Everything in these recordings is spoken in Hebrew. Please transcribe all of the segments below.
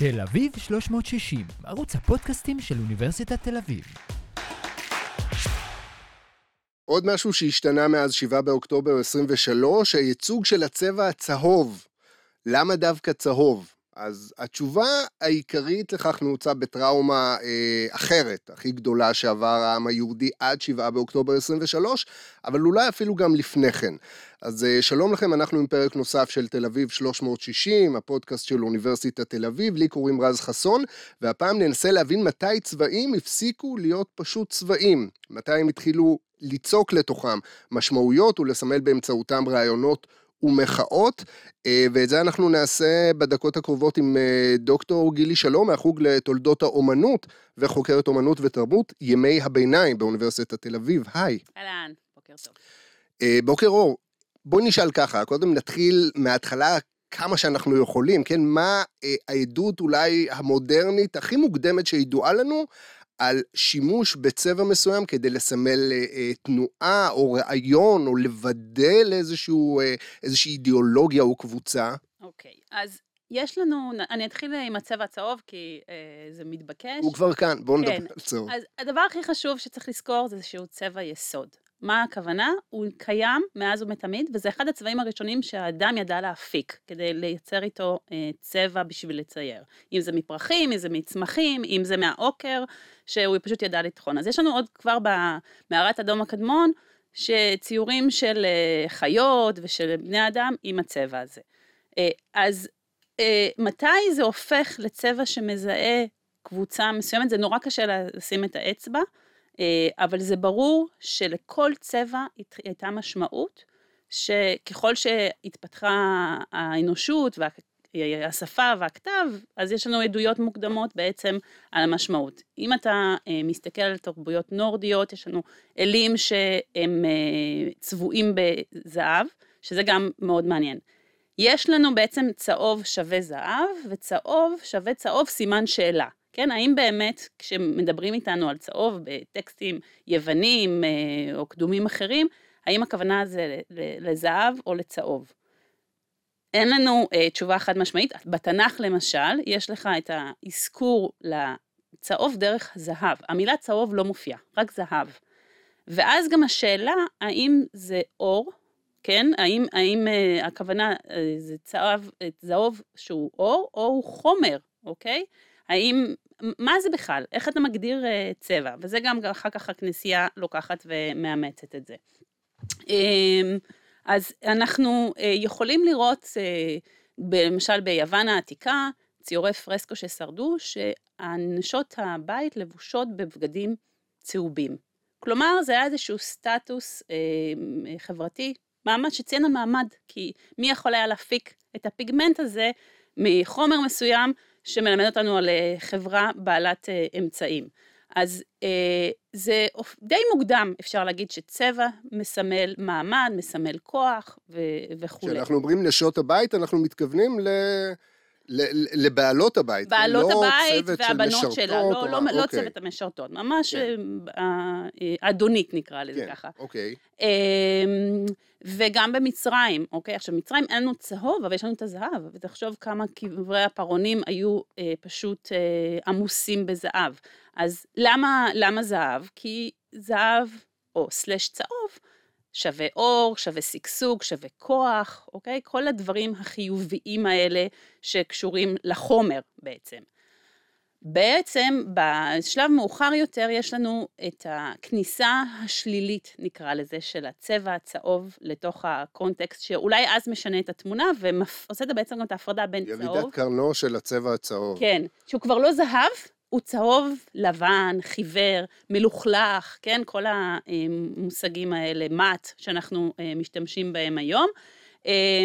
תל אביב 360, ערוץ הפודקאסטים של אוניברסיטת תל אביב. עוד משהו שהשתנה מאז 7 באוקטובר 23, הייצוג של הצבע הצהוב. למה דווקא צהוב? אז התשובה העיקרית לכך נעוצה בטראומה אה, אחרת, הכי גדולה שעבר העם היהודי עד 7 באוקטובר 23, אבל אולי אפילו גם לפני כן. אז אה, שלום לכם, אנחנו עם פרק נוסף של תל אביב 360, הפודקאסט של אוניברסיטת תל אביב, לי קוראים רז חסון, והפעם ננסה להבין מתי צבעים הפסיקו להיות פשוט צבעים, מתי הם התחילו ליצוק לתוכם משמעויות ולסמל באמצעותם רעיונות ומחאות, אה, ואת זה אנחנו נעשה בדקות הקרובות עם אה, דוקטור גילי שלום מהחוג לתולדות האומנות וחוקרת אומנות ותרבות, ימי הביניים באוניברסיטת תל אביב. היי. אהלן, בוקר טוב. אה, בוקר אור. בואי נשאל ככה, קודם נתחיל מההתחלה כמה שאנחנו יכולים, כן? מה העדות אולי המודרנית הכי מוקדמת שידועה לנו על שימוש בצבע מסוים כדי לסמל אה, אה, תנועה או רעיון או לבדל איזשהו, אה, איזושהי אידיאולוגיה או קבוצה. אוקיי, okay, אז יש לנו, אני אתחיל עם הצבע הצהוב כי אה, זה מתבקש. הוא כבר כאן, בואו כן. נדבר על צהוב. אז הדבר הכי חשוב שצריך לזכור זה שהוא צבע יסוד. מה הכוונה? הוא קיים מאז ומתמיד, וזה אחד הצבעים הראשונים שהאדם ידע להפיק, כדי לייצר איתו אה, צבע בשביל לצייר. אם זה מפרחים, אם זה מצמחים, אם זה מהעוקר, שהוא פשוט ידע לטחון. אז יש לנו עוד כבר במערת אדום הקדמון, שציורים של אה, חיות ושל בני אדם עם הצבע הזה. אה, אז אה, מתי זה הופך לצבע שמזהה קבוצה מסוימת? זה נורא קשה לשים את האצבע. אה, אבל זה ברור שלכל צבע הייתה משמעות, שככל שהתפתחה האנושות והשפה והכתב, אז יש לנו עדויות מוקדמות בעצם על המשמעות. אם אתה אה, מסתכל על תרבויות נורדיות, יש לנו אלים שהם אה, צבועים בזהב, שזה גם מאוד מעניין. יש לנו בעצם צהוב שווה זהב, וצהוב שווה צהוב סימן שאלה. כן, האם באמת כשמדברים איתנו על צהוב בטקסטים יוונים אה, או קדומים אחרים, האם הכוונה זה לזהב או לצהוב? אין לנו אה, תשובה חד משמעית. בתנ"ך למשל, יש לך את האזכור לצהוב דרך זהב. המילה צהוב לא מופיעה, רק זהב. ואז גם השאלה, האם זה אור, כן? האם, האם אה, הכוונה אה, זה צהוב, אה, צהוב שהוא אור, או הוא חומר, אוקיי? האם, מה זה בכלל? איך אתה מגדיר uh, צבע? וזה גם אחר כך הכנסייה לוקחת ומאמצת את זה. Um, אז אנחנו uh, יכולים לראות, uh, למשל ביוון העתיקה, ציורי פרסקו ששרדו, שהנשות הבית לבושות בבגדים צהובים. כלומר, זה היה איזשהו סטטוס אה, חברתי, מעמד שציין המעמד, כי מי יכול היה להפיק את הפיגמנט הזה מחומר מסוים שמלמד אותנו על אה, חברה בעלת אה, אמצעים. אז אה, זה די מוקדם, אפשר להגיד שצבע מסמל מעמד, מסמל כוח וכולי. כשאנחנו אומרים נשות הבית, אנחנו מתכוונים ל... לבעלות הבית, בעלות לא הבית והבנות שלה, לא, לא, לא אוקיי. צוות המשרתות, ממש כן. אדונית נקרא לזה כן, ככה. אוקיי. אמ, וגם במצרים, אוקיי? עכשיו, מצרים אין לנו צהוב, אבל יש לנו את הזהב, ותחשוב כמה קברי הפרעונים היו אה, פשוט אה, עמוסים בזהב. אז למה, למה זהב? כי זהב, או סלש צהוב, שווה אור, שווה שגשוג, שווה כוח, אוקיי? כל הדברים החיוביים האלה שקשורים לחומר בעצם. בעצם בשלב מאוחר יותר יש לנו את הכניסה השלילית נקרא לזה של הצבע הצהוב לתוך הקונטקסט שאולי אז משנה את התמונה ועושה את בעצם גם את ההפרדה בין ילידת צהוב. ילידת קרנו של הצבע הצהוב. כן, שהוא כבר לא זהב, הוא צהוב, לבן, חיוור, מלוכלך, כן, כל המושגים האלה, מת, שאנחנו אה, משתמשים בהם היום. אה,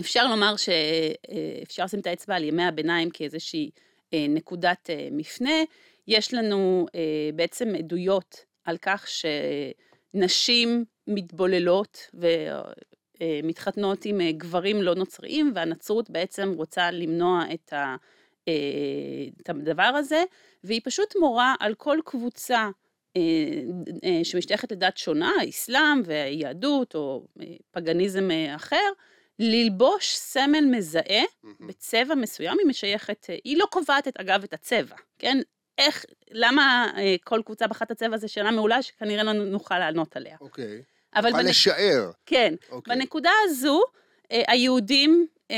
אפשר לומר שאפשר אה, לשים את האצבע על ימי הביניים כאיזושהי נקודת מפנה. יש לנו בעצם עדויות על כך שנשים מתבוללות ומתחתנות עם גברים לא נוצריים, והנצרות בעצם רוצה למנוע את ה... אה, את הדבר הזה, והיא פשוט מורה על כל קבוצה אה, אה, שמשתייכת לדת שונה, האסלאם והיהדות או פגניזם אחר, ללבוש סמל מזהה. בצבע מסוים, היא משייכת, אה, היא לא קובעת, את, אגב, את הצבע, כן? איך, למה אה, כל קבוצה בחרה את הצבע זו שאלה מעולה שכנראה לא נוכל לענות עליה. אוקיי. אבל נוכל בנק... לשער. כן, אוקיי. בנקודה הזו, אה, היהודים אה,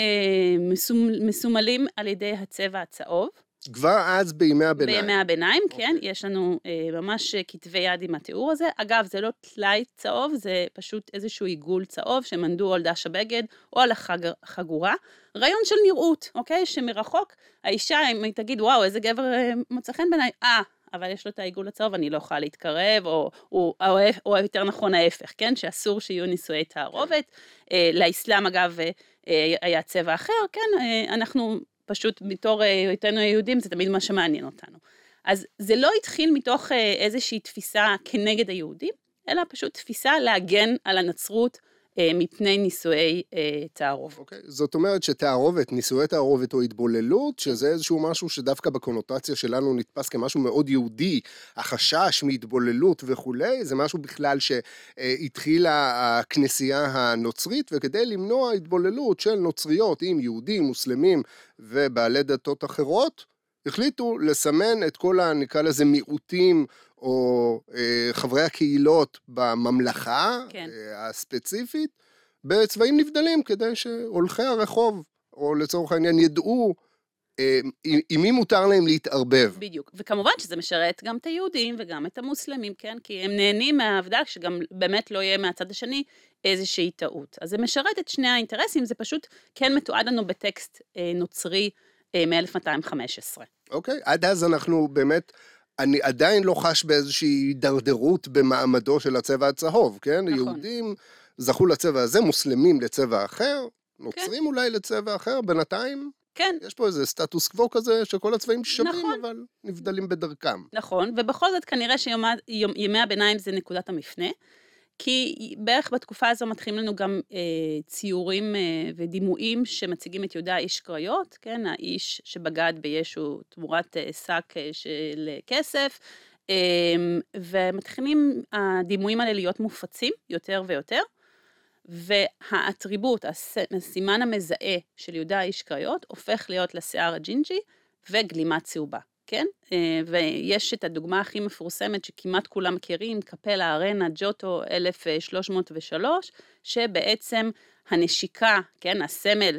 מסומ... מסומלים על ידי הצבע הצהוב. כבר אז בימי הביניים. בימי הביניים, כן, אוקיי. יש לנו אה, ממש אה, כתבי יד עם התיאור הזה. אגב, זה לא טלאי צהוב, זה פשוט איזשהו עיגול צהוב שמנדו על דש הבגד או על החג- החגורה. רעיון של נראות, אוקיי? שמרחוק, האישה, אם היא תגיד, וואו, איזה גבר אה, מוצא חן בעיניי, אה, אבל יש לו את העיגול הצהוב, אני לא יכולה להתקרב, או, או, או, או יותר נכון ההפך, כן? שאסור שיהיו נישואי תערובת. אה, לאסלאם, אגב, אה, אה, היה צבע אחר, כן? אה, אנחנו פשוט בתור אה, היותנו היהודים, זה תמיד מה שמעניין אותנו. אז זה לא התחיל מתוך אה, איזושהי תפיסה כנגד היהודים, אלא פשוט תפיסה להגן על הנצרות אה, מפני נישואי אה, תערובת. אוקיי, זאת אומרת שתערובת, נישואי תערובת או התבוללות, שזה איזשהו משהו שדווקא בקונוטציה שלנו נתפס כמשהו מאוד יהודי, החשש מהתבוללות וכולי, זה משהו בכלל שהתחילה הכנסייה הנוצרית, וכדי למנוע התבוללות של נוצריות עם יהודים, מוסלמים ובעלי דתות אחרות, החליטו לסמן את כל. נקרא לזה מיעוטים או אה, חברי הקהילות בממלכה כן. אה, הספציפית בצבעים נבדלים כדי שהולכי הרחוב, או לצורך העניין ידעו אה, עם עם מי מותר להם להתערבב. בדיוק. וכמובן שזה משרת גם את היהודים וגם את המוסלמים, כן? כי הם נהנים מהעובדה שגם באמת לא יהיה מהצד השני איזושהי טעות. אז זה משרת את שני האינטרסים, זה פשוט כן מתועד לנו בטקסט אה, נוצרי אה, מ-1215. אוקיי? עד אז אנחנו באמת, אני עדיין לא חש באיזושהי הידרדרות במעמדו של הצבע הצהוב, כן? נכון. יהודים זכו לצבע הזה, מוסלמים לצבע אחר, נוצרים אולי לצבע אחר, בינתיים כן, יש פה איזה סטטוס קוו כזה שכל הצבעים שווים, נכון. אבל נבדלים בדרכם. נכון, ובכל זאת כנראה שימי הביניים זה נקודת המפנה, כי בערך בתקופה הזו מתחילים לנו גם אה, ציורים אה, ודימויים שמציגים את יהודה איש קריות, כן, האיש שבגד בישו תמורת אה, שק אה, של כסף, אה, ומתחילים הדימויים האלה להיות מופצים יותר ויותר. והאטריבוט, הס- הסימן המזהה של יהודה איש קריות, הופך להיות לשיער הג'ינג'י וגלימה צהובה, כן? אה, ויש את הדוגמה הכי מפורסמת שכמעט כולם מכירים, קפלה ארנה ג'וטו 1303, שבעצם הנשיקה, כן, הסמל,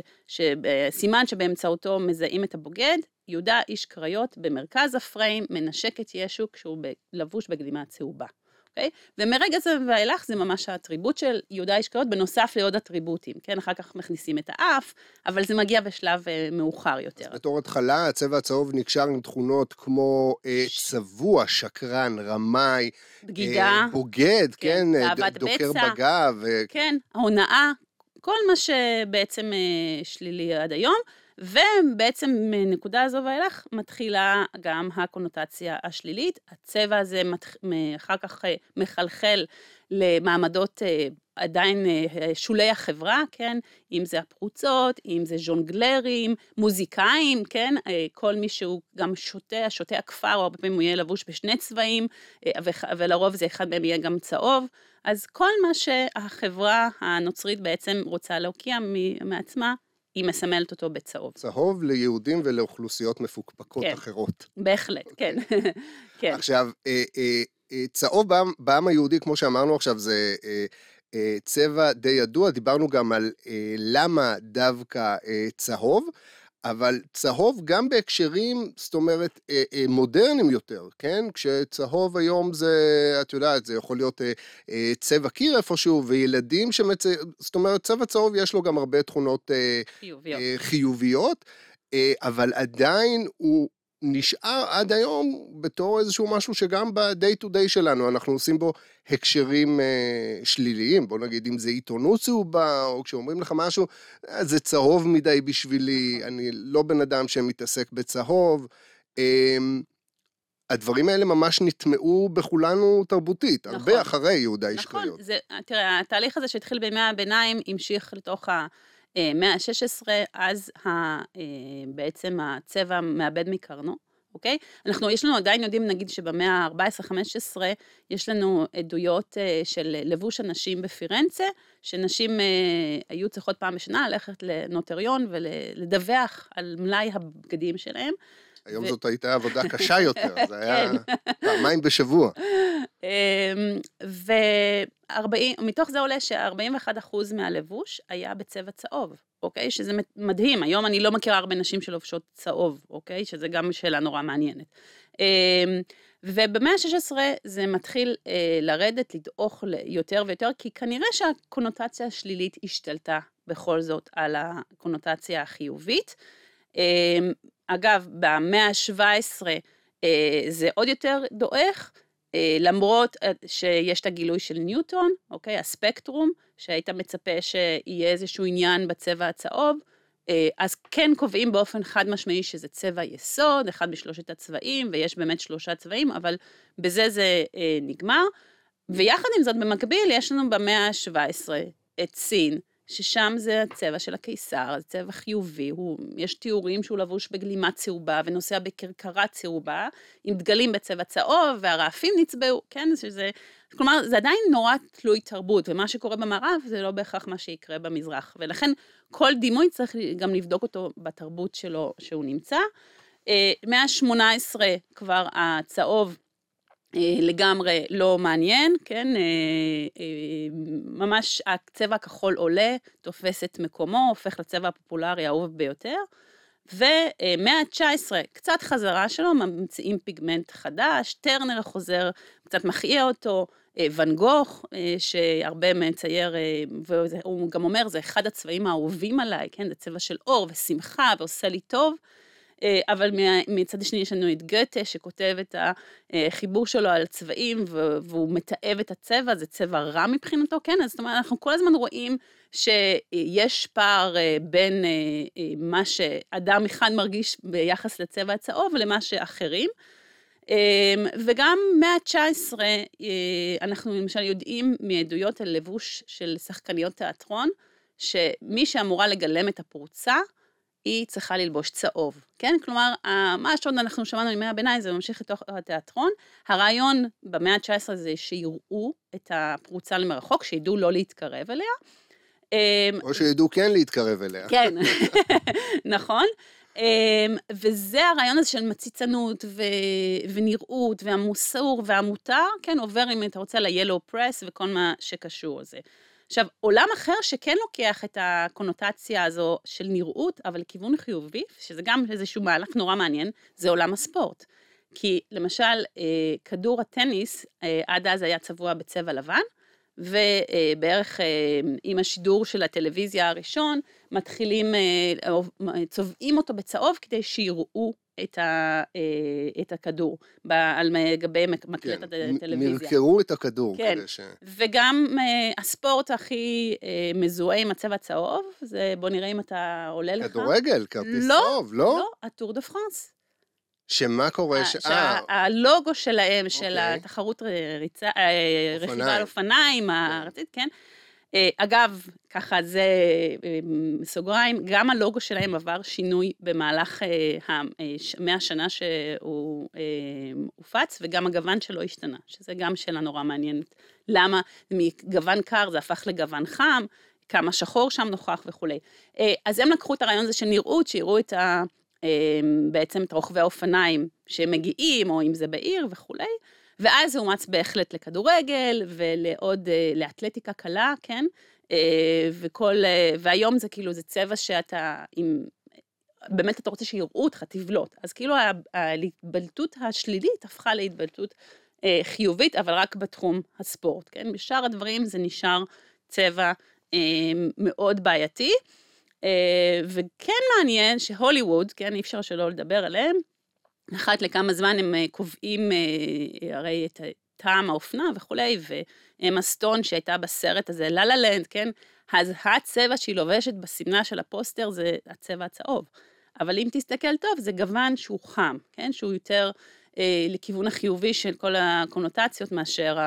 סימן שבאמצעותו מזהים את הבוגד, יהודה איש קריות במרכז הפריים מנשק את ישו כשהוא לבוש בגלימה צהובה. אוקיי? ומרגע זה ואילך זה ממש האטריבוט של יהודה איש קריות, בנוסף לעוד אטריבוטים, כן? אחר כך מכניסים את האף, אבל זה מגיע בשלב אה, מאוחר יותר. בתור התחלה, הצבע הצהוב נקשר עם תכונות כמו אה, צבוע, שקרן, רמאי, בגידה, אה, בוגד, כן, כן, אה, ד- דוקר בצע. בגב, אה, כן, ההונאה, כל מה שבעצם אה, שלילי עד היום, ובעצם מנקודה הזו ואילך מתחילה גם הקונוטציה השלילית. הצבע הזה מתח... אחר כך אה, מחלחל למעמדות אה, עדיין אה, שולי החברה, כן? אם זה הפרוצות, אם זה ז'ונגלרים, מוזיקאים, כן? כל מי שהוא גם שותה, שותה הכפר, הרבה פעמים הוא יהיה לבוש בשני צבעים, ולרוב זה אחד מהם יהיה גם צהוב. אז כל מה שהחברה הנוצרית בעצם רוצה להוקיע מעצמה, היא מסמלת אותו בצהוב. צהוב ליהודים ולאוכלוסיות מפוקפקות כן. אחרות. בהחלט, כן. כן, עכשיו, אה, אה, אה, צהוב בעם, בעם היהודי, כמו שאמרנו עכשיו, זה צבע די ידוע, דיברנו גם על למה דווקא צהוב, אבל צהוב גם בהקשרים, זאת אומרת, אה, אה, מודרניים יותר, כן? כשצהוב היום זה, את יודעת, זה יכול להיות אה, אה, צבע קיר איפשהו, וילדים שמצ... זאת אומרת, צבע צהוב יש לו גם הרבה תכונות אה, חיוביות. אה, חיוביות, אבל עדיין הוא נשאר עד היום בתור איזשהו משהו שגם ב-day to day שלנו אנחנו עושים בו הקשרים אה, שליליים. בוא נגיד, אם זה עיתונות צהובה, או כשאומרים לך משהו, "אה, זה צהוב מדי בשבילי, אני לא בן אדם שמתעסק בצהוב. אה, הדברים האלה ממש נטמעו בכולנו תרבותית, הרבה נכון. אחרי יהודה איש נכון, קריות. זה, תראה, התהליך הזה שהתחיל בימי הביניים המשיך לתוך המאה ה-16, אז ה, אה, בעצם הצבע מאבד מקרנו, אוקיי? אנחנו, יש לנו עדיין יודעים, נגיד שבמאה ה-14-15, יש לנו עדויות אה, של לבוש הנשים בפירנצה, שנשים אה, היו צריכות פעם בשנה ללכת לנוטריון ולדווח על מלאי הבגדים שלהם. היום ו... זאת הייתה עבודה קשה יותר, זה היה כן. פעמיים בשבוע. אמ, ומתוך זה עולה ש-41% מהלבוש היה בצבע צהוב, אוקיי? שזה מדהים, היום אני לא מכירה הרבה נשים שלובשות צהוב, אוקיי? שזה גם שאלה נורא מעניינת. אמ, ובמאה ה-16 זה מתחיל אה, לרדת, לדעוך יותר ויותר, כי כנראה שהקונוטציה השלילית השתלטה בכל זאת על הקונוטציה החיובית. אמ, אגב, במאה ה-17 אה, זה עוד יותר דועך, אה, למרות אה, שיש את הגילוי של ניוטון, אוקיי, הספקטרום, שהיית מצפה שיהיה איזשהו עניין בצבע הצהוב, אז כן קובעים באופן חד משמעי שזה צבע יסוד, אחד משלושת הצבעים, ויש באמת שלושה צבעים, אבל בזה זה נגמר. ויחד עם זאת, במקביל, יש לנו במאה ה-17 את סין, ששם זה הצבע של הקיסר, זה צבע חיובי, הוא, יש תיאורים שהוא לבוש בגלימה צהובה ונוסע בכרכרה צהובה, עם דגלים בצבע צהוב, והרעפים נצבעו, כן, שזה, כלומר, זה עדיין נורא תלוי תרבות, ומה שקורה במערב זה לא בהכרח מה שיקרה במזרח, ולכן כל דימוי צריך גם לבדוק אותו בתרבות שלו, שהוא נמצא. אה, מאה ה-18 כבר הצהוב לגמרי לא מעניין, כן? אה, אה, ממש הצבע הכחול עולה, תופס את מקומו, הופך לצבע הפופולרי האהוב ביותר. ומאה ה-19, קצת חזרה שלו, ממציאים פיגמנט חדש, טרנר חוזר, קצת מחיה אותו, ואן גוך, שהרבה מצייר, והוא גם אומר, זה אחד הצבעים האהובים עליי, כן? זה צבע של אור ושמחה ועושה לי טוב. אה, אבל מצד השני יש לנו את גתה שכותב את החיבור שלו על צבעים והוא מתעב את הצבע, זה צבע רע מבחינתו, כן? אז זאת אומרת, אנחנו כל הזמן רואים שיש פער אה, בין אה, מה שאדם אחד מרגיש ביחס לצבע הצהוב למה שאחרים. וגם מאה ה-19, אנחנו למשל יודעים מעדויות על לבוש של שחקניות תיאטרון, שמי שאמורה לגלם את הפרוצה, היא צריכה ללבוש צהוב, כן? כלומר, מה שעוד אנחנו שמענו מימי הביניים זה ממשיך לתוך התיאטרון. הרעיון במאה ה-19 זה שיראו את הפרוצה למרחוק, שידעו לא להתקרב אליה. אמ, או שידעו כן להתקרב אליה. כן, נכון. אמ, וזה הרעיון הזה של מציצנות ו... ונראות והמוסור והמותר, כן, עובר אם אתה רוצה ל-Yellow Press וכל מה שקשור לזה. עכשיו, עולם אחר שכן לוקח את הקונוטציה הזו של נראות, אבל לכיוון חיובי, שזה גם איזשהו מהלך נורא מעניין, זה עולם הספורט. כי למשל, אה, כדור הטניס אה, עד אז היה צבוע בצבע לבן, ובערך אה, עם השידור של הטלוויזיה הראשון, מתחילים, צובעים אותו בצהוב כדי שיראו את, ה, אה, את הכדור על גבי מקלט כן, הטלוויזיה. נרקרו את הכדור. כן, ש... וגם אה, הספורט הכי אה, מזוהה עם הצבע הצהוב, זה בוא נראה אם אתה עולה לך. כדורגל, כרטיס לא, צהוב, לא? לא, הטור דה פרנס. שמה קורה? ש... שהלוגו שלהם, של אוקיי. התחרות ריצה, רכיבה על אופניים כן. הארצית, כן? אה, אגב, ככה זה אה, סוגריים, גם הלוגו שלהם עבר שינוי במהלך אה, מאה שנה שהוא הופץ, וגם הגוון שלו השתנה, שזה גם שאלה נורא מעניינת. למה מגוון קר זה הפך לגוון חם, כמה שחור שם נוכח וכולי. אז הם לקחו את הרעיון הזה של נראות, שיראו את ה... בעצם את רוכבי האופניים שמגיעים, או אם זה בעיר וכולי. ואז זה אומץ בהחלט לכדורגל ולעוד, אה, לאתלטיקה קלה, כן? אה, וכל, אה, והיום זה כאילו, זה צבע שאתה, אם באמת אתה רוצה שיראו אותך, תבלוט. אז כאילו ההתבלטות השלילית הפכה להתבלטות חיובית, אבל רק בתחום הספורט, כן? בשאר הדברים זה נשאר צבע מאוד בעייתי. וכן מעניין שהוליווד, כן, אי אפשר שלא לדבר עליהם, אחת לכמה זמן הם אה, קובעים אה, הרי את טעם האופנה וכולי, ואמה סטון שהייתה בסרט הזה, לה לה לנד, כן? אז הצבע שהיא לובשת בשמלה של הפוסטר זה הצבע הצהוב. אבל אם תסתכל טוב, זה גוון שהוא חם, כן? שהוא יותר אה, לכיוון החיובי של כל הקונוטציות מאשר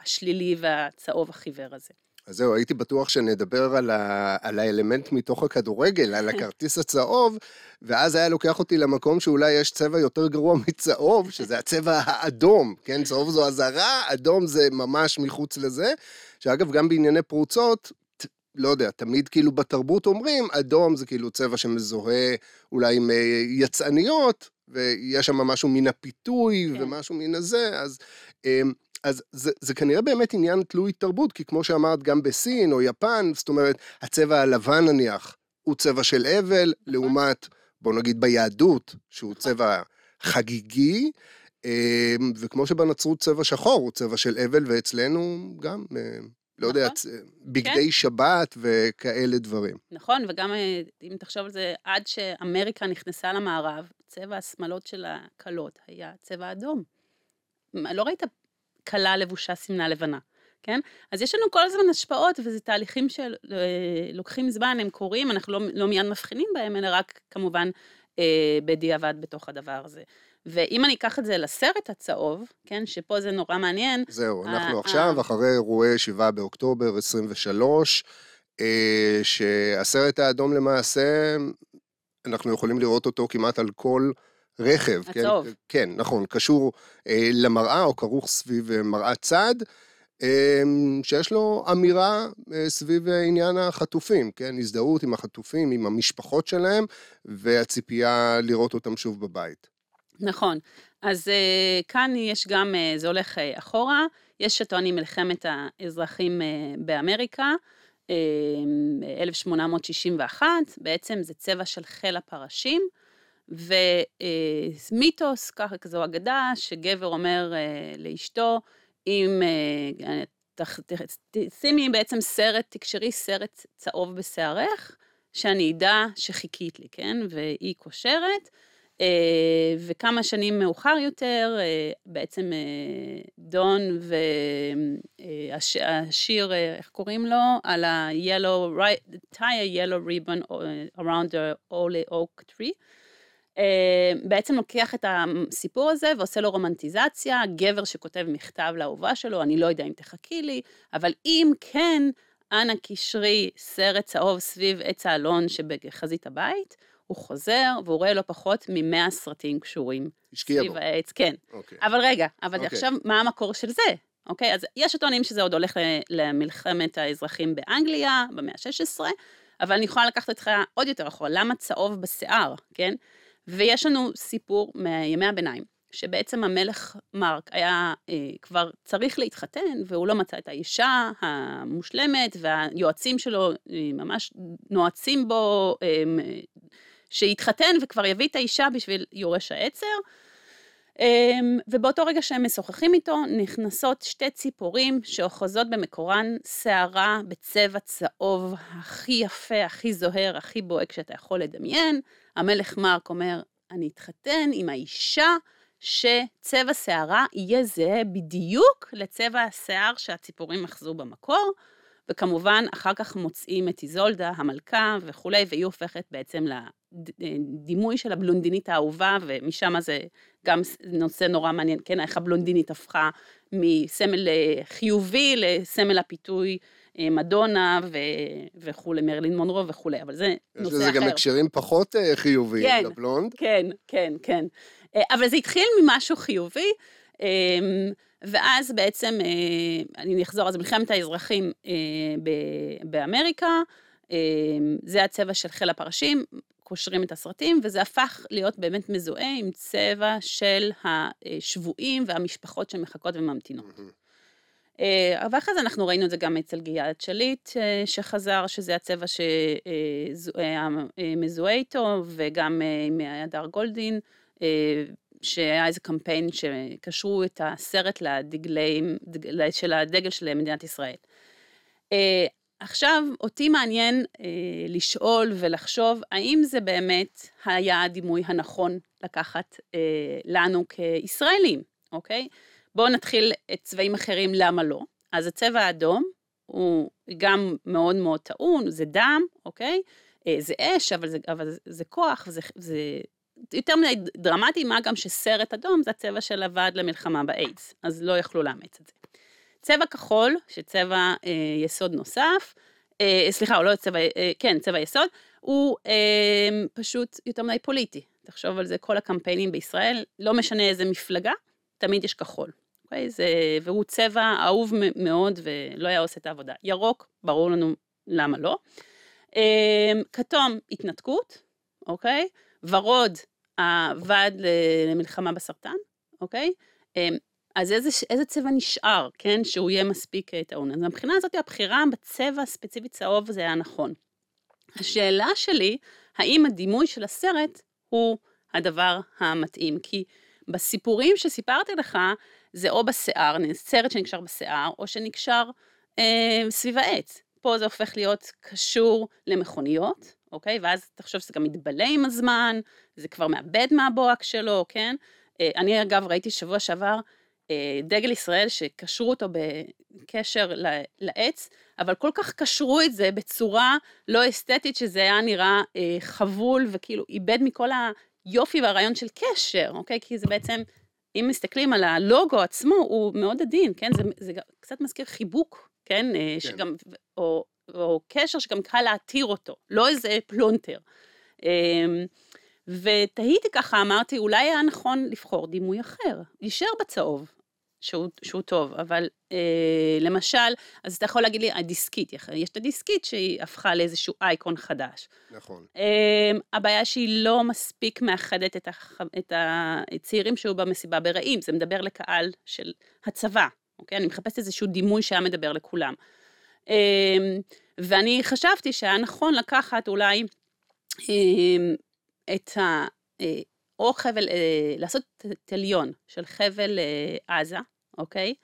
השלילי והצהוב החיוור הזה. אז זהו, הייתי בטוח שנדבר על, ה... על האלמנט מתוך הכדורגל, על הכרטיס הצהוב, ואז היה לוקח אותי למקום שאולי יש צבע יותר גרוע מצהוב, שזה הצבע האדום, כן? צהוב זו אזהרה, אדום זה ממש מחוץ לזה. שאגב, גם בענייני פרוצות, לא יודע, תמיד כאילו בתרבות אומרים, אדום זה כאילו צבע שמזוהה אולי עם אה, יצאניות, ויש שם משהו מן הפיתוי כן. ומשהו מן הזה, אז... אז זה, זה כנראה באמת עניין תלוי תרבות, כי כמו שאמרת, גם בסין או יפן, זאת אומרת, הצבע הלבן נניח, הוא צבע של אבל, לעומת, בוא נגיד ביהדות, שהוא צבע חגיגי, אמ, וכמו שבנצרות צבע שחור הוא צבע של אבל, ואצלנו גם, אמ, לא יודע, נכון. צ- בגדי שבת וכאלה דברים. נכון, וגם אה, אם תחשוב על זה, עד שאמריקה נכנסה למערב, צבע השמלות של הכלות היה צבע אדום. לא ראית כלה לבושה שמלה לבנה, כן? אז יש לנו כל הזמן השפעות, וזה תהליכים שלוקחים זמן, הם קורים, אנחנו לא, לא מיד מבחינים בהם, אלא רק כמובן אה, בדיעבד בתוך הדבר הזה. ואם אני אקח את זה לסרט הצהוב, כן, שפה זה נורא מעניין, זהו, אה, אנחנו אה. עכשיו, אחרי אירועי 7 באוקטובר 23, אה, שהסרט האדום למעשה, אנחנו יכולים לראות אותו כמעט על כל רכב. כן? הצהוב. כן, נכון, קשור אה, למראה או כרוך סביב אה, מראת צד, אה, שיש לו אמירה אה, סביב אה, עניין החטופים, כן? הזדהות עם החטופים, עם המשפחות שלהם, והציפייה לראות אותם שוב בבית. נכון. אז uh, כאן יש גם, uh, זה הולך uh, אחורה, יש שטוענים מלחמת האזרחים uh, באמריקה, uh, 1861, בעצם זה צבע של חיל הפרשים, ומיתוס, ככה כזו אגדה, שגבר אומר uh, לאשתו, אם ת- שימי בעצם סרט, תקשרי סרט צהוב בשערך, שאני אדע שחיכית לי, כן? והיא קושרת. אה, וכמה שנים מאוחר יותר, אה, בעצם אה, דון והשיר, איך קוראים לו? על ה-yellow, tie a yellow ribbon around the holy oak tree. אה, בעצם לוקח את הסיפור הזה ועושה לו רומנטיזציה, גבר שכותב מכתב לאהובה שלו, אני לא יודע אם תחכי לי, אבל אם כן, אנא קשרי סרט צהוב סביב עץ האלון שבחזית הבית, הוא חוזר והוא רואה לא פחות ממאה סרטים קשורים השקיע סביב בו. העץ, כן. אוקיי. אבל רגע, אבל אוקיי. עכשיו, מה המקור של זה? אוקיי, אז יש הטוענים שזה עוד הולך למלחמת האזרחים באנגליה, במאה ה-16, אבל אני יכולה לקחת אותך עוד יותר אחורה, למה צהוב בשיער, כן? ויש לנו סיפור מימי הביניים, שבעצם המלך מרק היה אה, כבר צריך להתחתן, והוא לא מצא את האישה המושלמת, והיועצים שלו אה, ממש נועצים בו, אה, שיתחתן וכבר יביא את האישה בשביל יורש העצר. אמ, ובאותו רגע שהם משוחחים איתו, נכנסות שתי ציפורים שאוחזות במקורן שערה בצבע צהוב הכי יפה, הכי זוהר, הכי בוהק שאתה יכול לדמיין. המלך מרק אומר, אני אתחתן עם האישה שצבע שערה יהיה זהה בדיוק לצבע השיער שהציפורים אחזו במקור. וכמובן, אחר כך מוצאים את איזולדה, המלכה וכולי, והיא הופכת בעצם לדימוי של הבלונדינית האהובה, ומשם זה גם נושא נורא מעניין, כן, איך הבלונדינית הפכה מסמל אה, חיובי לסמל הפיתוי אה, מדונה ו- וכולי, מרלין מונרו וכולי, אבל זה יש נושא לזה גם אחר. הקשרים פחות אה, חיוביים כן. לבלונד. כן, כן, כן. אה, אבל זה התחיל ממשהו חיובי, אה, ואז בעצם, אה, אני אחזור, אז מלחמת האזרחים אה, באמריקה, אה, זה הצבע של חיל הפרשים, קושרים את הסרטים, וזה הפך להיות באמת מזוהה עם צבע של השבויים והמשפחות שמחכות וממתינות. אה, ואחרי זה אנחנו ראינו את זה גם אצל גלעד שליט אה, שחזר, שזה הצבע שהיה מזוהה איתו, וגם אה, עם הדר גולדין, אה, שהיה איזה קמפיין שקשרו את הסרט לדגלים, דג- של הדגל של מדינת ישראל. עכשיו, אותי מעניין אה, לשאול ולחשוב, האם זה באמת היה הדימוי הנכון לקחת אה, לנו כישראלים, אוקיי? בואו נתחיל את צבעים אחרים, למה לא? אז הצבע האדום הוא גם מאוד מאוד טעון, זה דם, אוקיי? אה, זה אש, אבל זה, אבל זה כוח, זה, זה יותר מדי דרמטי, מה גם שסרט אדום זה הצבע של הוועד למלחמה באיידס, אז לא יכלו לאמץ את זה. צבע כחול, שצבע אה, יסוד נוסף, אה, סליחה, הוא לא צבע, אה, כן, צבע יסוד, הוא אה, פשוט יותר מדי פוליטי. תחשוב על זה, כל הקמפיינים בישראל, לא משנה איזה מפלגה, תמיד יש כחול. אוקיי? זה, והוא צבע אהוב מאוד ולא היה עושה את העבודה. ירוק, ברור לנו למה לא. אה, כתום, התנתקות, אוקיי? ורוד, הוועד למלחמה בסרטן, אוקיי? אז איזה, איזה צבע נשאר, כן? שהוא יהיה מספיק אה, טעון. אז מבחינה הזאת הבחירה בצבע הספציפי צהוב זה היה נכון. השאלה שלי, האם הדימוי של הסרט הוא הדבר המתאים? כי בסיפורים שסיפרתי לך, זה או בשיער, סרט שנקשר בשיער, או שנקשר אה, סביב העץ. פה זה הופך להיות קשור למכוניות, אוקיי? ואז תחשוב שזה גם מתבלה עם הזמן, זה כבר מאבד מהבוהק שלו, כן? אה, אני אגב ראיתי שבוע שעבר דגל ישראל שקשרו אותו בקשר לעץ, אבל כל כך קשרו את זה בצורה לא אסתטית שזה היה נראה אה, חבול וכאילו איבד מכל היופי והרעיון של קשר, אוקיי? כי זה בעצם, אם מסתכלים על הלוגו עצמו, הוא מאוד עדין, כן? זה, זה קצת מזכיר חיבוק, כן? אה, כן. שגם, או, או קשר שגם קל להתיר אותו, לא איזה פלונטר. אמ, ותהיתי ככה, אמרתי, אולי היה נכון לבחור דימוי אחר, להישאר בצהוב, שהוא, שהוא טוב, אבל אה, למשל, אז אתה יכול להגיד לי, הדיסקית, יש את הדיסקית שהיא הפכה לאיזשהו אייקון חדש. נכון. אה, הבעיה שהיא לא מספיק מאחדת את, הח, את הצעירים שהיו במסיבה ברעים, זה מדבר לקהל של הצבא, אוקיי? אני מחפשת איזשהו דימוי שהיה מדבר לכולם. אה, ואני חשבתי שהיה נכון לקחת אולי אה, את ה... או חבל, אה, לעשות תליון של חבל אה, עזה, אוקיי?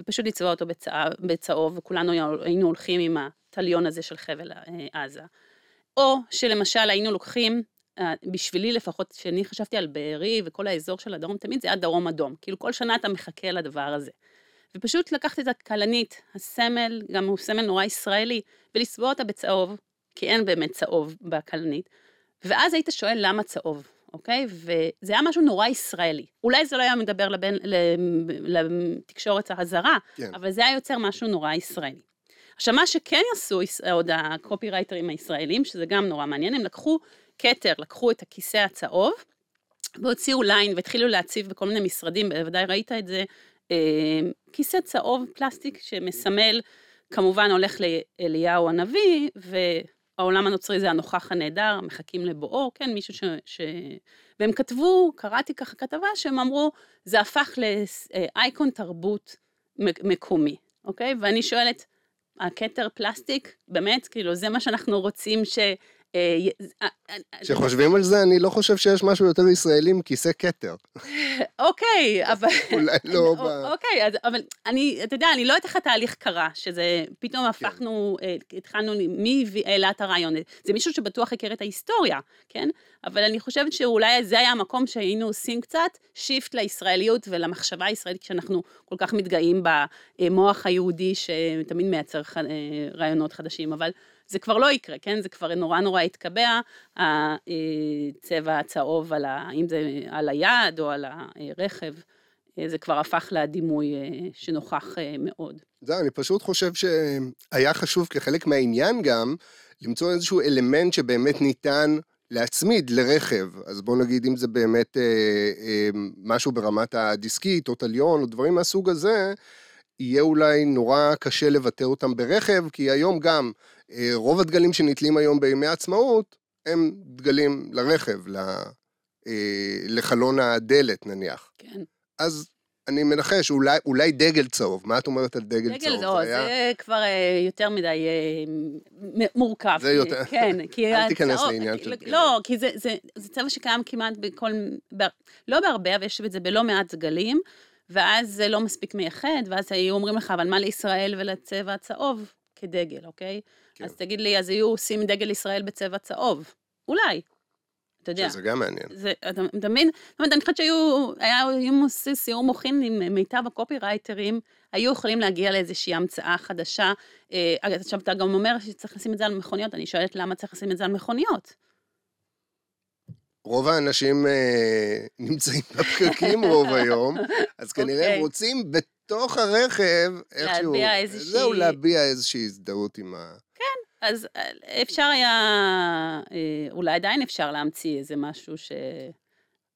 ופשוט לצבוע אותו בצהוב, בצהוב, וכולנו היינו הולכים עם התליון הזה של חבל אה, עזה. או שלמשל היינו לוקחים, אה, בשבילי לפחות, כשאני חשבתי על בארי וכל האזור של הדרום, תמיד זה היה דרום אדום. כאילו כל שנה אתה מחכה לדבר הזה. ופשוט לקחת את הכלנית, הסמל, גם הוא סמל נורא ישראלי, ולצבוע אותה בצהוב, כי אין באמת צהוב בכלנית, ואז היית שואל למה צהוב. אוקיי? וזה היה משהו נורא ישראלי. אולי זה לא היה מדבר לבין, לתקשורת הזרה, כן. אבל זה היה יוצר משהו נורא ישראלי. עכשיו, מה שכן עשו עוד הקופי רייטרים הישראלים, שזה גם נורא מעניין, הם לקחו כתר, לקחו את הכיסא הצהוב, והוציאו ליין והתחילו להציב בכל מיני משרדים, בוודאי ראית את זה, אה, כיסא צהוב פלסטיק שמסמל, כמובן הולך לאליהו הנביא, ו... העולם הנוצרי זה הנוכח הנהדר, מחכים לבואו, כן, מישהו ש... ש... והם כתבו, קראתי ככה כתבה, שהם אמרו, זה הפך לאייקון תרבות מקומי, אוקיי? ואני שואלת, הכתר פלסטיק, באמת, כאילו, זה מה שאנחנו רוצים ש... אה, אה, אה, כשחושבים על זה, אני לא חושב שיש משהו יותר ישראלי מכיסא כתר. אוקיי, אבל... אולי לא ב... אוקיי, אבל אני, אתה יודע, אני לא יודעת איך התהליך קרה, שזה פתאום כן. הפכנו, התחלנו, מי העלה את הרעיון? זה מישהו שבטוח הכיר את ההיסטוריה, כן? אבל אני חושבת שאולי זה היה המקום שהיינו עושים קצת שיפט לישראליות ולמחשבה הישראלית, כשאנחנו כל כך מתגאים במוח היהודי שתמיד מייצר רעיונות חדשים, אבל... זה כבר לא יקרה, כן? זה כבר נורא נורא יתקבע, הצבע הצהוב, על ה, אם זה על היד או על הרכב, זה כבר הפך לדימוי אה, שנוכח אה, מאוד. זהו, אני פשוט חושב שהיה חשוב כחלק מהעניין גם, למצוא איזשהו אלמנט שבאמת ניתן להצמיד לרכב, אז בוא נגיד אם זה באמת אה, אה, משהו ברמת הדיסקית או טליון או דברים מהסוג הזה, יהיה אולי נורא קשה לבטא אותם ברכב, כי היום גם אה, רוב הדגלים שנתלים היום בימי העצמאות הם דגלים לרכב, אה, לחלון הדלת נניח. כן. אז אני מנחש, אולי, אולי דגל צהוב, מה את אומרת על דגל, דגל צהוב? דגל צהוב, זה, היה... זה כבר אה, יותר מדי מורכב. זה יותר, כן, כי אל תיכנס לעניין של... לא, כי זה, זה, זה צבע שקיים כמעט בכל, ב, לא בהרבה, אבל יש את זה בלא מעט דגלים, ואז זה לא מספיק מייחד, ואז היו אומרים לך, אבל מה לישראל ולצבע הצהוב כדגל, אוקיי? כן. אז תגיד לי, אז היו עושים דגל ישראל בצבע צהוב. אולי. אתה יודע. שזה גם מעניין. זה, אתה, מבין? זאת אומרת, אני חושבת שהיו, היה, היו עושים סיור מוחין עם מיטב הקופי רייטרים, היו יכולים להגיע לאיזושהי המצאה חדשה. אה, עכשיו, אתה גם אומר שצריך לשים את זה על מכוניות, אני שואלת למה צריך לשים את זה על מכוניות. רוב האנשים אה, נמצאים בפקקים רוב היום, אז כנראה okay. הם אוקיי. רוצים בתוך הרכב, איכשהו... להביע איזושהי- זהו, להביע איזושהי הזדהות עם ה... אז אה, אפשר היה, אה, אולי עדיין אפשר להמציא איזה משהו ש...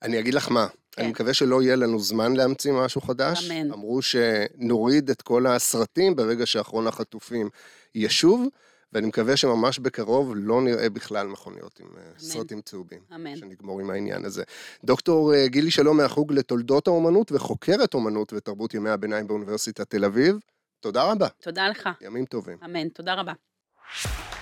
אני אגיד לך מה, כן. אני מקווה שלא יהיה לנו זמן להמציא משהו חדש. אמן. אמרו שנוריד את כל הסרטים ברגע שאחרון החטופים ישוב, ואני מקווה שממש בקרוב לא נראה בכלל מכוניות עם אה, סרטים צהובים. אמן. שנגמור עם העניין הזה. דוקטור גילי שלום מהחוג לתולדות האומנות וחוקרת אומנות ותרבות ימי הביניים באוניברסיטת תל אביב, תודה רבה, תודה לך. ימים טובים. אמן. תודה רבה. Thank you.